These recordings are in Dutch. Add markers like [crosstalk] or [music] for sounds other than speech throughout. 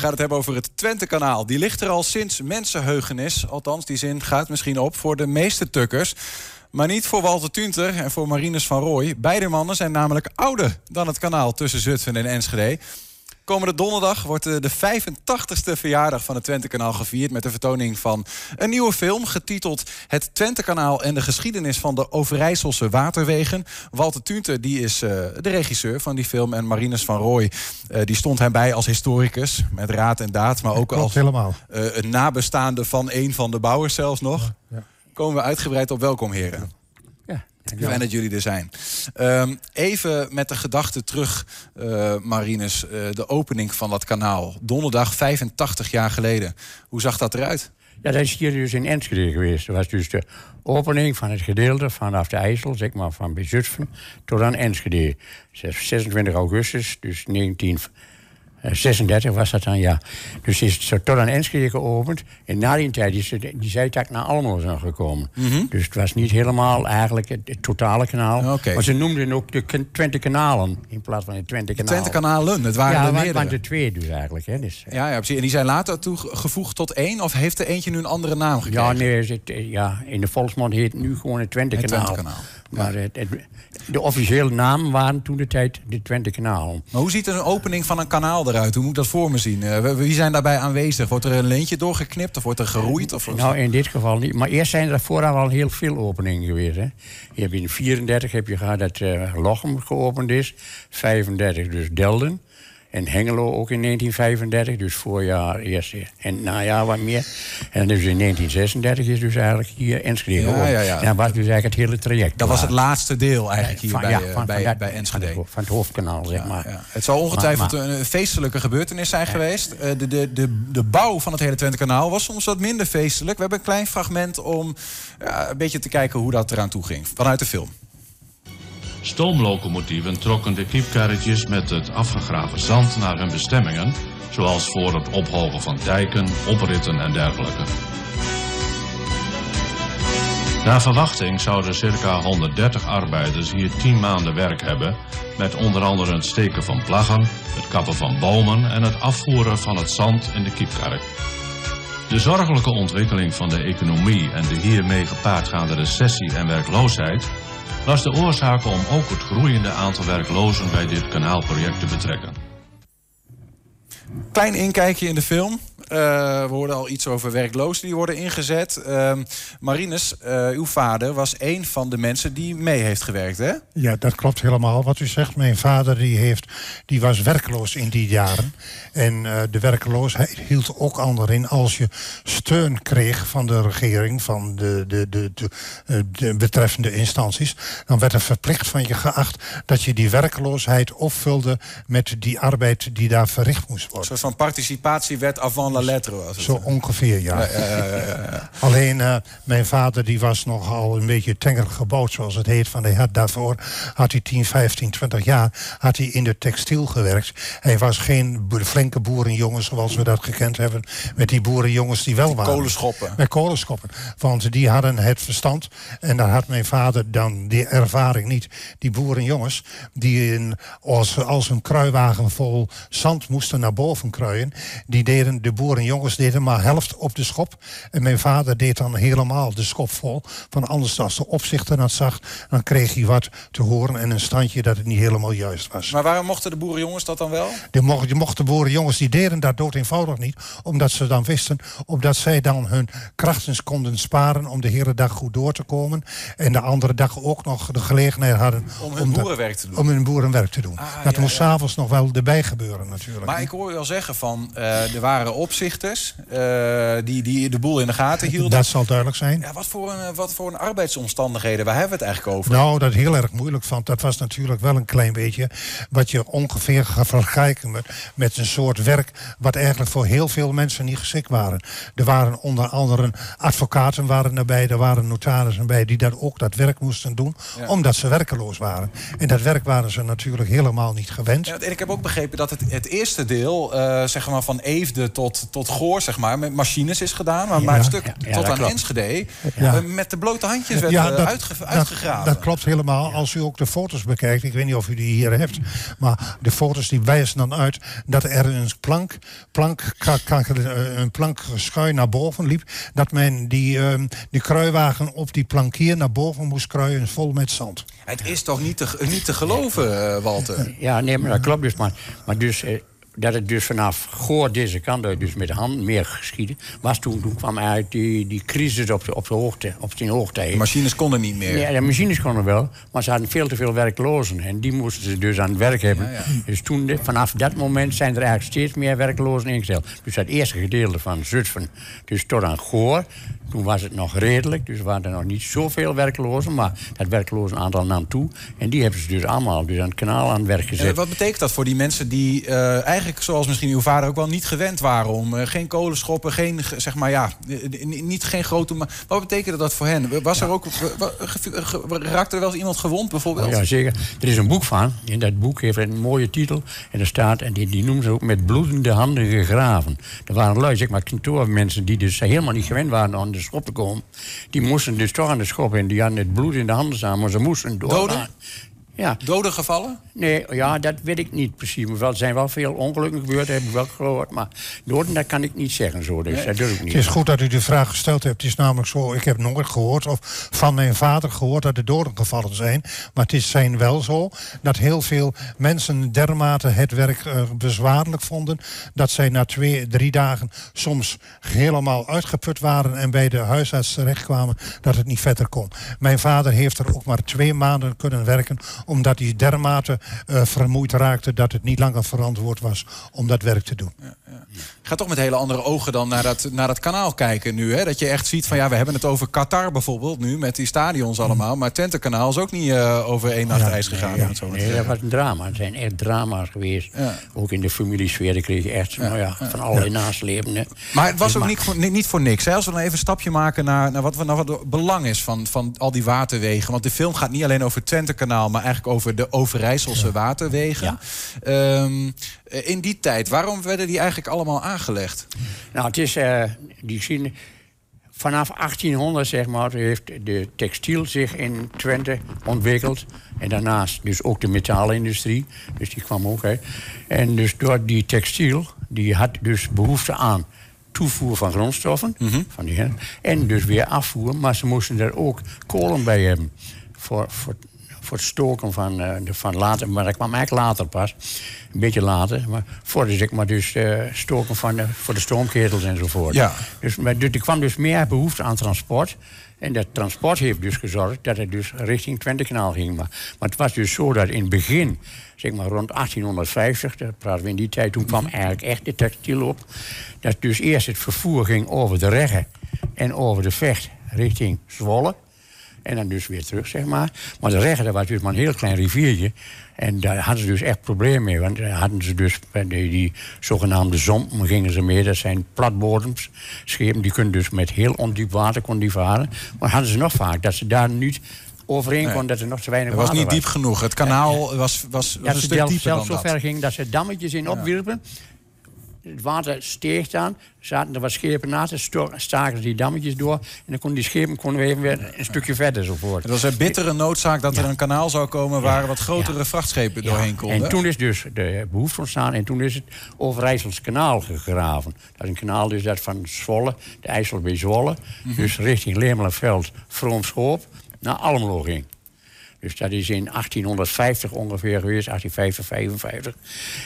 gaat het hebben over het Twente-kanaal. Die ligt er al sinds mensenheugenis. Althans, die zin gaat misschien op voor de meeste tukkers. Maar niet voor Walter Tunter en voor Marinus van Rooij. Beide mannen zijn namelijk ouder dan het kanaal tussen Zutphen en Enschede. Komende donderdag wordt de 85ste verjaardag van het Twente-kanaal gevierd... met de vertoning van een nieuwe film getiteld... Het Twente-kanaal en de geschiedenis van de Overijsselse waterwegen. Walter Tunte die is uh, de regisseur van die film... en Marinus van Rooij uh, die stond hem bij als historicus... met raad en daad, maar ook als helemaal. Uh, een nabestaande van een van de bouwers zelfs nog. Ja, ja. Komen we uitgebreid op welkom, heren. Fijn dat jullie er zijn. Um, even met de gedachte terug, uh, Marinus. Uh, de opening van dat kanaal. Donderdag 85 jaar geleden. Hoe zag dat eruit? Ja, dat is hier dus in Enschede geweest. Dat was dus de opening van het gedeelte vanaf de IJssel, zeg maar van bij Zutphen, tot aan Enschede. 26 augustus, dus 19... 36 was dat dan, ja. Dus is het tot aan Enschede geopend. En na die tijd is het, die zijtak naar Almelo zijn gekomen. Mm -hmm. Dus het was niet helemaal eigenlijk het, het totale kanaal. Okay. Maar ze noemden ook de Twente kanalen in plaats van het Twente kanaal. Twente kanalen, het waren ja, er meerdere. Ja, het waren er twee dus eigenlijk. Hè. Dus, ja, ja, precies. En die zijn later toegevoegd tot één? Of heeft er eentje nu een andere naam gekregen? Ja, nee, het, ja, in de volksmond heet het nu gewoon het Twente kanaal. Het Twente kanaal. Maar het, het, de officiële namen waren toen de tijd de Twente kanaal. Maar hoe ziet een opening van een kanaal eruit? Hoe moet ik dat voor me zien? Uh, wie zijn daarbij aanwezig? Wordt er een leentje doorgeknipt of wordt er geroeid? Of nou, in dit geval niet. Maar eerst zijn er vooral al heel veel openingen geweest. Hè. Je hebt in 34 heb je gehad dat uh, Lochem geopend is. 35 dus Delden. En Hengelo ook in 1935, dus voorjaar eerst en najaar wat meer. En dus in 1936 is dus eigenlijk hier Enschede ja, ja, ja. En dat was dus eigenlijk het hele traject. Dat was het laatste deel eigenlijk hier van, bij, ja, van, bij, van, bij Enschede. Van het, hoofdkanaal, zeg maar. ja. Het zal ongetwijfeld Maar- een feestelijke gebeurtenis zijn geweest. Eh, de, de, de, de bouw van het hele Twente-kanaal was soms wat minder feestelijk. We hebben een klein fragment om een beetje te kijken hoe dat eraan toe ging. Vanuit de film. Stoomlocomotieven trokken de kiepkarretjes met het afgegraven zand naar hun bestemmingen, zoals voor het ophogen van dijken, opritten en dergelijke. Naar verwachting zouden circa 130 arbeiders hier 10 maanden werk hebben, met onder andere het steken van plaggen, het kappen van bomen en het afvoeren van het zand in de kiepkarret. De zorgelijke ontwikkeling van de economie en de hiermee gepaardgaande recessie en werkloosheid was de oorzaak om ook het groeiende aantal werklozen bij dit kanaalproject te betrekken. Klein inkijkje in de film. Uh, we hoorden al iets over werklozen die worden ingezet. Uh, Marinus, uh, uw vader was een van de mensen die mee heeft gewerkt, hè? Ja, dat klopt helemaal wat u zegt. Mijn vader die heeft, die was werkloos in die jaren. En uh, de werkloosheid hield ook al in als je steun kreeg van de regering, van de, de, de, de, de betreffende instanties. Dan werd er verplicht van je geacht dat je die werkloosheid opvulde met die arbeid die daar verricht moest worden. Een soort van participatiewet avant la lettre was het. Zo ongeveer, ja. Alleen uh, mijn vader die was nogal een beetje tenger gebouwd, zoals het heet. Van hij had daarvoor had hij 10, 15, 20 jaar had hij in de textiel gewerkt. Hij was geen flinke boerenjongen zoals we dat gekend hebben. Met die boerenjongens die wel Die waren. kolenschoppen. Met kolenschoppen. Want die hadden het verstand. En daar had mijn vader dan die ervaring niet. Die boerenjongens die in, als, als een kruiwagen vol zand moesten naar boven kruien. Die deden, de boerenjongens deden maar helft op de schop. En mijn vader deed dan helemaal de schop vol. Van anders als de opzichter dat zag, dan kreeg hij wat te horen en een standje dat het niet helemaal juist was. Maar waarom mochten de boerenjongens dat dan wel? Die mochten, die mochten boerenjongens, die deden dat dood eenvoudig niet. Omdat ze dan wisten, omdat zij dan hun krachten konden sparen om de hele dag goed door te komen. En de andere dag ook nog de gelegenheid hadden Om hun boerenwerk te doen. om hun boerenwerk te doen. Ah, dat ja, moest ja. s'avonds nog wel erbij gebeuren natuurlijk. Maar ik hoor u al zeggen van, eh, er waren opzichters eh, die, die de boel in de gaten hielden. dat zal duidelijk zijn. Ja, wat, voor een, wat voor een arbeidsomstandigheden, waar hebben we het eigenlijk over? Nou, dat ik heel erg moeilijk vond, dat was natuurlijk wel een klein beetje wat je ongeveer gaat vergelijken met, met een soort werk wat eigenlijk voor heel veel mensen niet geschikt waren. Er waren onder andere advocaten waren erbij, er waren notarissen bij die dat ook dat werk moesten doen, Ja. omdat ze werkeloos waren. En dat werk waren ze natuurlijk helemaal niet gewend. Ja, en ik heb ook begrepen dat het, het eerste deel, eh, zeg maar van Eefde tot tot, tot Goor, zeg maar, met machines is gedaan. Maar, maar een stuk Ja, ja, tot aan klopt. Enschede Ja. eh, met de blote handjes werd Ja, eh, dat- uitge- dat- uitgegraven. Dat, klopt helemaal. Als u ook de foto's bekijkt, ik weet niet of u die hier hebt, maar de foto's die wijzen dan uit dat er een plank, plank, eh, een plank schuin naar boven liep. Dat men die, ehm, die kruiwagen op die plankier naar boven moest kruien vol met zand. Het is toch niet te, niet te geloven, Walter? Ja, nee, maar dat klopt dus. Maar, maar dus, dat het dus vanaf Goor deze kant uit, dus met de hand meer geschieden, was toen, toen kwam uit die, die crisis op, de, op, de hoogte, op zijn hoogte. De machines konden niet meer. Ja, de machines konden wel, maar ze hadden veel te veel werklozen. En die moesten ze dus aan het werk hebben. Ja, ja. Dus toen, de- vanaf dat moment zijn er eigenlijk steeds meer werklozen ingesteld. Dus dat eerste gedeelte van Zutphen, dus tot aan Goor, toen was het nog redelijk. Dus waren er nog niet zoveel werklozen, maar dat werklozen aantal nam toe. En die hebben ze dus allemaal dus aan het kanaal aan het werk gezet. wat betekent dat voor die mensen die eh, eigenlijk, zoals misschien uw vader ook wel, niet gewend waren om eh, geen kolenschoppen, geen, ge- zeg maar ja, eh, niet geen grote. ma- Wat betekende dat voor hen? Was er ook, raakte er wel eens iemand gewond bijvoorbeeld? Ja, zeker. Er is een boek van. En dat boek heeft een mooie titel. En er staat, en die, die noemen ze ook met bloedende handen gegraven. Er waren lui, zeg maar, kantoormensen die dus helemaal niet gewend waren aan de schop te komen. Die moesten dus toch aan de schop en die hadden het bloed in de handen staan, maar ze moesten door. Ja, Dode gevallen? nee, ja, dat weet ik niet precies. Maar wel- er zijn wel veel ongelukken gebeurd, heb ik wel gehoord. Maar doden, dat kan ik niet zeggen zo. Dus dat durf ik niet. Het is goed dat u de vraag gesteld hebt. Het is namelijk zo, ik heb nooit gehoord of van mijn vader gehoord dat er doden gevallen zijn. Maar het is zijn wel zo dat heel veel mensen dermate het werk eh, bezwaarlijk vonden. Dat zij na twee, drie dagen soms helemaal uitgeput waren en bij de huisarts terechtkwamen dat het niet verder kon. Mijn vader heeft er ook maar twee maanden kunnen werken omdat hij dermate eh, vermoeid raakte dat het niet langer verantwoord was om dat werk te doen. Ik ga toch met hele andere ogen dan naar dat, naar dat kanaal kijken nu. Hè? Dat je echt ziet van ja, we hebben het over Qatar bijvoorbeeld nu met die stadions allemaal. Maar Twentekanaal is ook niet eh, over één nacht ijs gegaan. zo maar te Nee, dat was een drama. Het zijn echt drama's geweest. Ja. Ook in de familiesfeer daar kreeg je echt nou ja, van allerlei. Maar het was ook niet voor, niet, voor niks. Hè? Als we dan even een stapje maken naar, naar, wat, naar wat het belang is van, van al die waterwegen. Want de film gaat niet alleen over het Twentekanaal, maar eigenlijk over de Overijsselse waterwegen. Eh, in die tijd, waarom werden die eigenlijk allemaal aangelegd? Nou, het is, eh, die zien, vanaf 1800 zeg maar, heeft de textiel zich in Twente ontwikkeld. En daarnaast dus ook de metaalindustrie, dus die kwam ook uit. En dus door die textiel, die had dus behoefte aan toevoer van grondstoffen. van die, hè, en dus weer afvoer, maar ze moesten er ook kolen bij hebben. Voor, voor, voor het stoken van, eh, de, van later, maar dat kwam eigenlijk later pas. Een beetje later, maar voor de, zeg maar, dus, eh, stoken van, de- voor de stoomketels enzovoort. Ja. Dus, maar, dus er kwam dus meer behoefte aan transport. En dat transport heeft dus gezorgd dat het dus richting Twentekanaal ging. Maar, maar het was dus zo dat in het begin, zeg maar rond 1850, daar praten we in die tijd, toen kwam eigenlijk echt de textiel op. Dat dus eerst het vervoer ging over de Regge en over de Vecht richting Zwolle. En dan dus weer terug, zeg maar. Maar de dat was dus maar een heel klein riviertje. En daar hadden ze dus echt problemen mee. Want daar hadden ze dus bij die, die zogenaamde zompen gingen ze mee. Dat zijn platbodems, schepen. Die kunnen dus met heel ondiep water kon die varen. Maar hadden ze nog vaak dat ze daar niet overheen Nee. konden. Dat er nog te weinig Het was niet diep genoeg. Het kanaal was, was, was een stuk dieper dan zo ver ging dat ze dammetjes in opwierpen. Het water steeg dan, zaten er wat schepen naast, staken ze die dammetjes door. En dan konden die schepen konden we even weer een stukje verder enzovoort. Het was een bittere noodzaak dat er een kanaal zou komen waar wat grotere Ja. vrachtschepen doorheen konden. En toen is dus de behoefte ontstaan en toen is het Overijssels kanaal gegraven. Dat is een kanaal dus dat van Zwolle, de IJssel bij Zwolle, Mhm. dus richting Lemelenveld, Vroomschoop, naar Almelo ging. Dus dat is in 1850 ongeveer geweest, 1850, 55.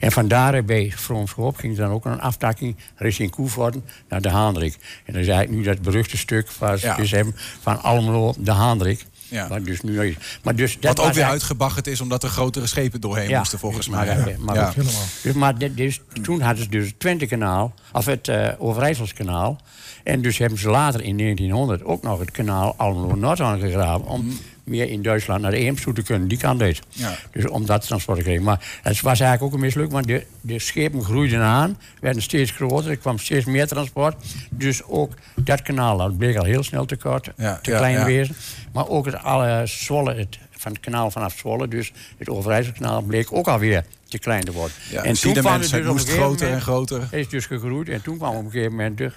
En vandaar bij Vroomschoop ging er dan ook een aftakking richting Koevoorden naar de Haandrik. En dat is eigenlijk nu dat beruchte stuk waar ze Ja. dus hebben van Almelo, de Haandrik. Ja. Waar dus nu is. Maar dus dat Wat ook weer eigenlijk- uitgebaggerd is omdat er grotere schepen doorheen Ja, moesten, volgens maar mij. Ja. maar Ja. dat- Dus, maar dit- dus, toen hadden ze dus het Twentekanaal, of het eh Overijsselskanaal. En dus hebben ze later in 1900 ook nog het kanaal Almelo-Noord aangegraven... om meer in Duitsland naar de toe te kunnen. Die kant uit. Ja. Dus om dat transport te krijgen. Maar het was eigenlijk ook een misluk, want de, de schepen groeiden aan, werden steeds groter, er kwam steeds meer transport. Dus ook dat kanaal, dat bleek al heel snel te kort, Ja, te ja, klein wezen. Maar ook het alle Zwolle, het, van het kanaal vanaf Zwolle, dus het Overijsselkanaal, bleek ook alweer te klein te worden. En zie de kwam mensen, het dus moest groter en groter. Het is dus gegroeid en toen kwam op een gegeven moment de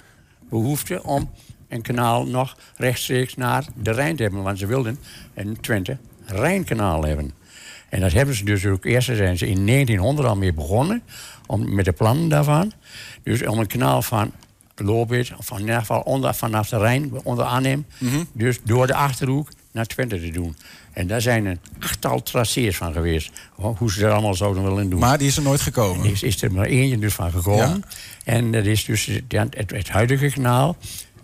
behoefte om een kanaal nog rechtstreeks naar de Rijn te hebben. Want ze wilden in Twente een Rijnkanaal hebben. En dat hebben ze dus ook eerst zijn ze in 1900 al mee begonnen om, met de plannen daarvan. Dus om een kanaal van Lobit, van in ieder geval onder, vanaf de Rijn, onder Arnhem, Mhm. dus door de achterhoek naar Twente te doen. En daar zijn een achttal tracés van geweest. ho- Hoe ze dat allemaal zouden willen doen. Maar die is er nooit gekomen. Er is, is er maar eentje dus van gekomen. En dat is dus het, het, het huidige kanaal.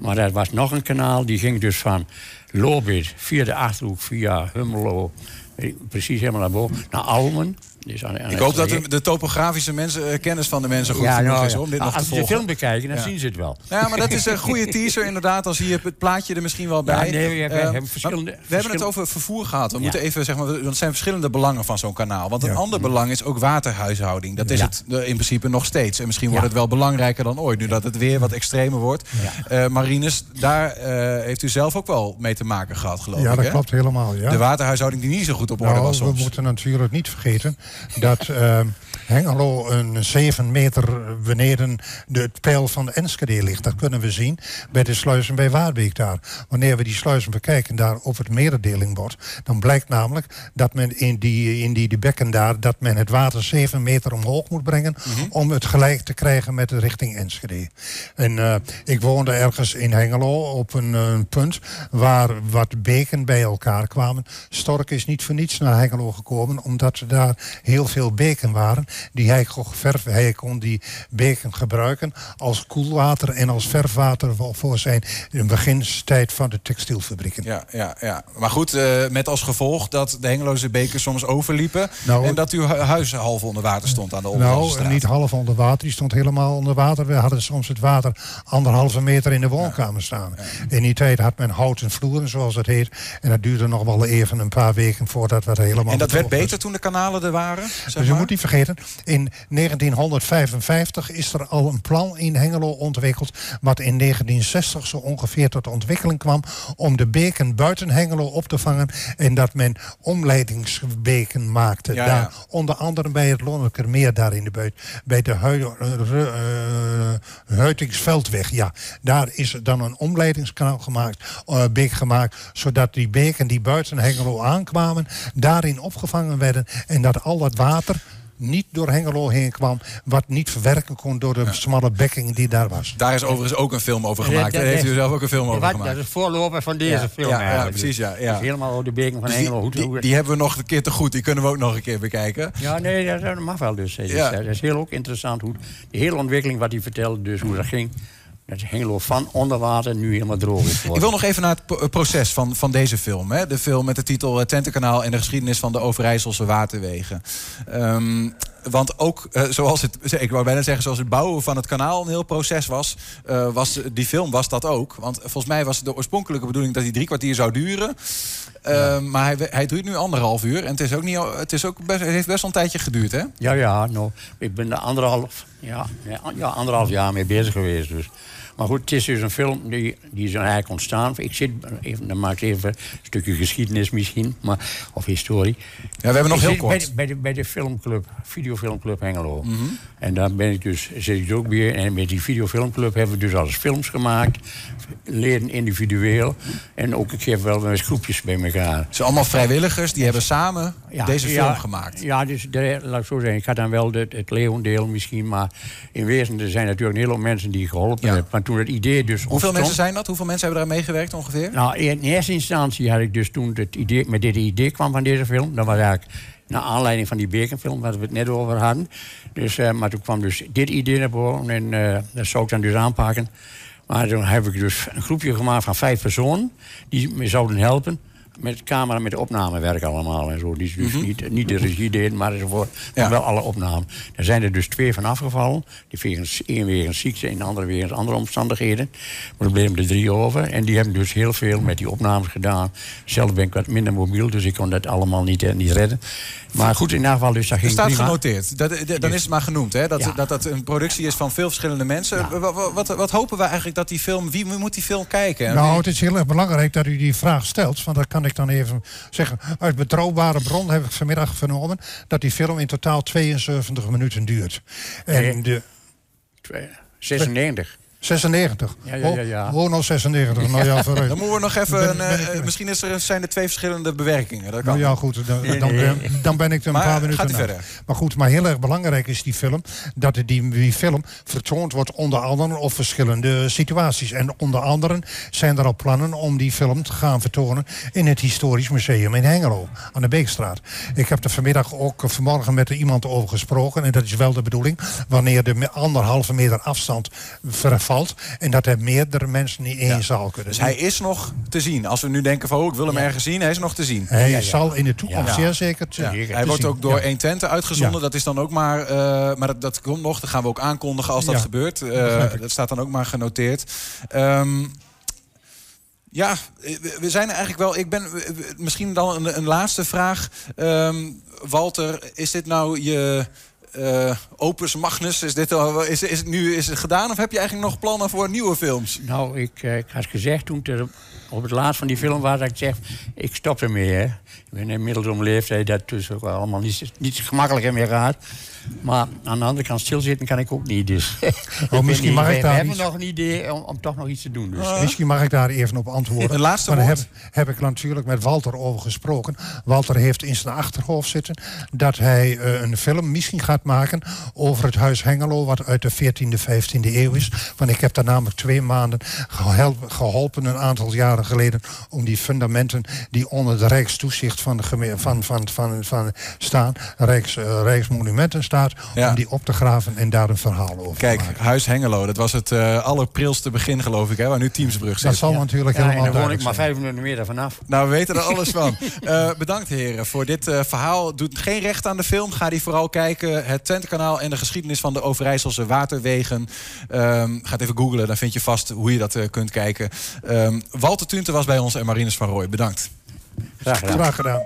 Maar er was nog een kanaal, die ging dus van Lobit via de Achterhoek, via Hummelo... eh, precies helemaal naar boven, naar Almen. Dus aan, aan Ik hoop dat de, de topografische mensen, eh, kennis van de mensen goed ja, genoeg nou, is om dit ja. nog te Als ze de volgen. film bekijken, dan Ja. zien ze het wel. Ja, maar dat is een goede teaser inderdaad. Dan zie je het plaatje er misschien wel Ja, bij. nee, we hebben- Eh, hebben maar verschillende- we hebben het over vervoer gehad. We Ja. moeten even zeggen, want er zijn verschillende belangen van zo'n kanaal. Want een Ja. ander belang is ook waterhuishouding. Dat is Ja. het eh, in principe nog steeds. En misschien Ja. wordt het wel belangrijker dan ooit. Nu dat het weer wat extremer wordt. Eh Marines, daar heeft u zelf ook wel mee te maken gehad, geloof Ja, ik. dat hè? klopt helemaal. Ja. De waterhuishouding die niet zo goed op orde Nou, was we soms. moeten natuurlijk niet vergeten dat eh, Hengelo een 7 meter beneden de, het pijl van Enschede ligt. Dat kunnen we zien bij de sluizen bij Waarbeek daar. Wanneer we die sluizen bekijken daar op het merendelingbord, dan blijkt namelijk dat men in die, in die, die bekken daar, dat men het water 7 meter omhoog moet brengen om het gelijk te krijgen met de richting Enschede. En eh, ik woonde ergens in Hengelo op een, punt waar wat beken bij elkaar kwamen. Stork is niet voor niets naar Hengelo gekomen, omdat er daar heel veel beken waren. Die hij, kon verf, hij kon die beken gebruiken als koelwater en als verfwater voor- zijn beginstijd van de textielfabrieken. Ja, ja, ja. Maar goed, eh, met als gevolg dat de Hengeloze bekers soms overliepen. Nou, en dat uw hu- huis half onder water stond aan de onderkant Nou, niet half onder water. Die stond helemaal onder water. We hadden soms het water anderhalve meter in de woonkamer staan. In die tijd had men houten vloeren, zoals het heet. En dat duurde nog wel even een paar weken voordat we er helemaal... En dat werd was. beter toen de kanalen er waren? Zeg Dus je maar? moet niet vergeten, in 1955 is er al een plan in Hengelo ontwikkeld. wat in 1960 zo ongeveer tot ontwikkeling kwam. om de beken buiten Hengelo op te vangen. en dat men omleidingsbeken maakte. Ja, daar, ja. Onder andere bij het Lonnekermeer daar in de buurt. Bij de eh, Huitingsveldweg. Ja, daar is dan een omleidingskanaal gemaakt, eh, beek gemaakt. zodat die beken die buiten Hengelo aankwamen. daarin opgevangen werden. en dat al dat water niet door Hengelo heen kwam. wat niet verwerken kon door de smalle bekking die daar was. Daar is overigens ook een film over gemaakt. Daar heeft u zelf ook een film over Wat, gemaakt. dat is voorloper van deze Ja, film ja, precies, ja, ja. Dus helemaal over de beken van Dus die, die, hebben we nog een keer te goed. Die kunnen we ook nog een keer bekijken. Ja, nee, dat, mag wel dus. Dat is, Ja. dat is heel ook interessant. Hoe, de hele ontwikkeling wat hij vertelde, dus hoe dat ging. Dat Hengelo van onder water nu helemaal droog is Ik geworden. wil nog even naar het pro- proces van, van deze film. Hè? De film met de titel eh, Twentekanaal en de geschiedenis van de Overijsselse waterwegen. Ehm, want ook, eh, zoals het, ik wou bijna zeggen, zoals het bouwen van het kanaal een heel proces was, eh, was die film was dat ook. Want volgens mij was de oorspronkelijke bedoeling dat hij drie kwartier zou duren. Ehm, Maar hij, hij duurt nu anderhalf uur. En het, is ook niet, het, is ook best, het heeft best wel een tijdje geduurd, hè? Ja, ja, nou, ik ben er anderhalf, ja, ja, anderhalf jaar mee bezig geweest. Dus. Maar goed, het is dus een film die, die is eigenlijk ontstaan. Ik zit, even, dan maak ik even een stukje geschiedenis misschien, maar, of historie. Ja, we hebben nog Ik heel zit Bij, kort. de- bij, de, bij de filmclub, videofilmclub Hengelo. Mhm. En daar ben ik dus, zit ik ook weer. En met die videofilmclub hebben we dus alles films gemaakt. Leden individueel. En ook, ik geef wel met groepjes bij elkaar. Het zijn allemaal vrijwilligers, die hebben samen Ja, deze ja, film gemaakt. Ja, dus de, laat ik zo zeggen. Ik had dan wel de, het leeuwendeel misschien. Maar in wezen er zijn natuurlijk een hele hoop mensen die geholpen hebben. Maar toen het idee dus Hoeveel ontstond- mensen zijn dat? Hoeveel mensen hebben daar meegewerkt ongeveer? Nou, in eerste instantie had ik dus toen het idee, met dit idee kwam van deze film. Dat was eigenlijk naar aanleiding van die bekenfilm waar we het net over hadden. Dus, eh, maar toen kwam dus dit idee naar boven en eh, dat zou ik dan dus aanpakken. Maar toen heb ik dus een groepje gemaakt van vijf personen die me zouden helpen. Met camera, met opnamewerk allemaal en zo. Die dus niet, niet de regie deden, maar voor Ja. wel alle opnamen. Er zijn er dus twee van afgevallen. Die wegens, één wegens ziekte en de andere wegens andere omstandigheden. Maar er bleven er drie over. En die hebben dus heel veel met die opnames gedaan. Zelf ben ik wat minder mobiel, dus ik kon dat allemaal niet, eh, niet redden. Maar goed, in ieder geval, dus dat Er ging staat prima. genoteerd. Dat, dat- dan is het maar genoemd, hè? Dat, Ja. dat dat een productie is van veel verschillende mensen. Ja. Wa- wa- Wat, wat, hopen we eigenlijk dat die film... Wie moet die film kijken? En Nou, het is heel erg belangrijk dat u die vraag stelt. Want dat kan kan ik dan even zeggen. Uit betrouwbare bron heb ik vanmiddag vernomen dat die film in totaal 72 minuten duurt. En de 96. 96. Ja, ja, ja, ja. Oh, Gewoon al 96. Nou ja, vooruit. Dan moeten we nog even... Ben- ben eh, misschien is er, zijn er twee verschillende bewerkingen. Dat kan. Nou ja, goed, dan, dan, ben- dan ben ik er een Maar, paar minuten verder. Maar goed, maar heel erg belangrijk is die film... dat die, die film vertoond wordt onder andere op verschillende situaties. En onder andere zijn er al plannen om die film te gaan vertonen... in het Historisch Museum in Hengelo, aan de Beekstraat. Ik heb er vanmiddag ook vanmorgen met iemand over gesproken... en dat is wel de bedoeling, wanneer de anderhalve meter afstand en dat er meerdere mensen niet in Ja. zaal kunnen. Dus hij is nog te zien. Als we nu denken van, oh, ik wil hem ergens zien. Hij is nog te zien. Hij Ja, ja. zal in de toekomst Ja. zeer zeker te, Ja, te hij wordt zien. ook door Ja. 120 uitgezonden. Ja. Dat is dan ook maar. eh, maar dat, dat komt nog. Dat gaan we ook aankondigen als dat Ja, gebeurt. Eh, dat staat dan ook maar genoteerd. Ehm, ja, eh, we- zijn er eigenlijk wel. Ik ben misschien dan een, een laatste vraag. Ehm, Walter, is dit nou je. Eh, opus Magnus, is, dit al, is, is het nu is het gedaan of heb je eigenlijk nog plannen voor nieuwe films? Nou, ik, eh, ik had gezegd toen ik op het laatst van die film was... dat ik zeg, ik stop ermee. Hè. Ik ben inmiddels om leeftijd dat het dus ook allemaal niet, niet gemakkelijker meer gaat. Maar aan de andere kant stilzitten kan ik ook niet. Dus [laughs] Oh, misschien mag ik we, daar we hebben iets- nog een idee om, om toch nog iets te doen. Dus. Misschien mag ik daar even op antwoorden. Een laatste maar woord. heb, heb ik natuurlijk met Walter over gesproken. Walter heeft in zijn achterhoofd zitten dat hij eh, een film misschien gaat maken over het huis Hengelo, wat uit de 14e, 15e eeuw is. Want ik heb daar namelijk twee maanden geholpen, een aantal jaren geleden, om die fundamenten die onder de Rijkstoezicht van, de geme- van, van, van, van staan, Rijks, eh, Rijksmonumenten staat, Ja. om die op te graven en daar een verhaal over Kijk, te maken. Huis Hengelo, dat was het eh allerprilste begin geloof ik, hè, waar nu Teamsbrug zit. Dat zal natuurlijk Ja, en helemaal dan woon ik maar vijf minuten meer vanaf. Nou, we weten er [laughs] alles van. Eh, bedankt heren voor dit eh, verhaal. Doet geen recht aan de film. Ga die vooral kijken. Het Twentekanaal en de geschiedenis van de Overijsselse waterwegen. Ehm ga het even googlen, dan vind je vast hoe je dat eh, kunt kijken. Ehm, Walter Tunte was bij ons en Marinus van Rooij. Bedankt. Graag gedaan. Graag gedaan.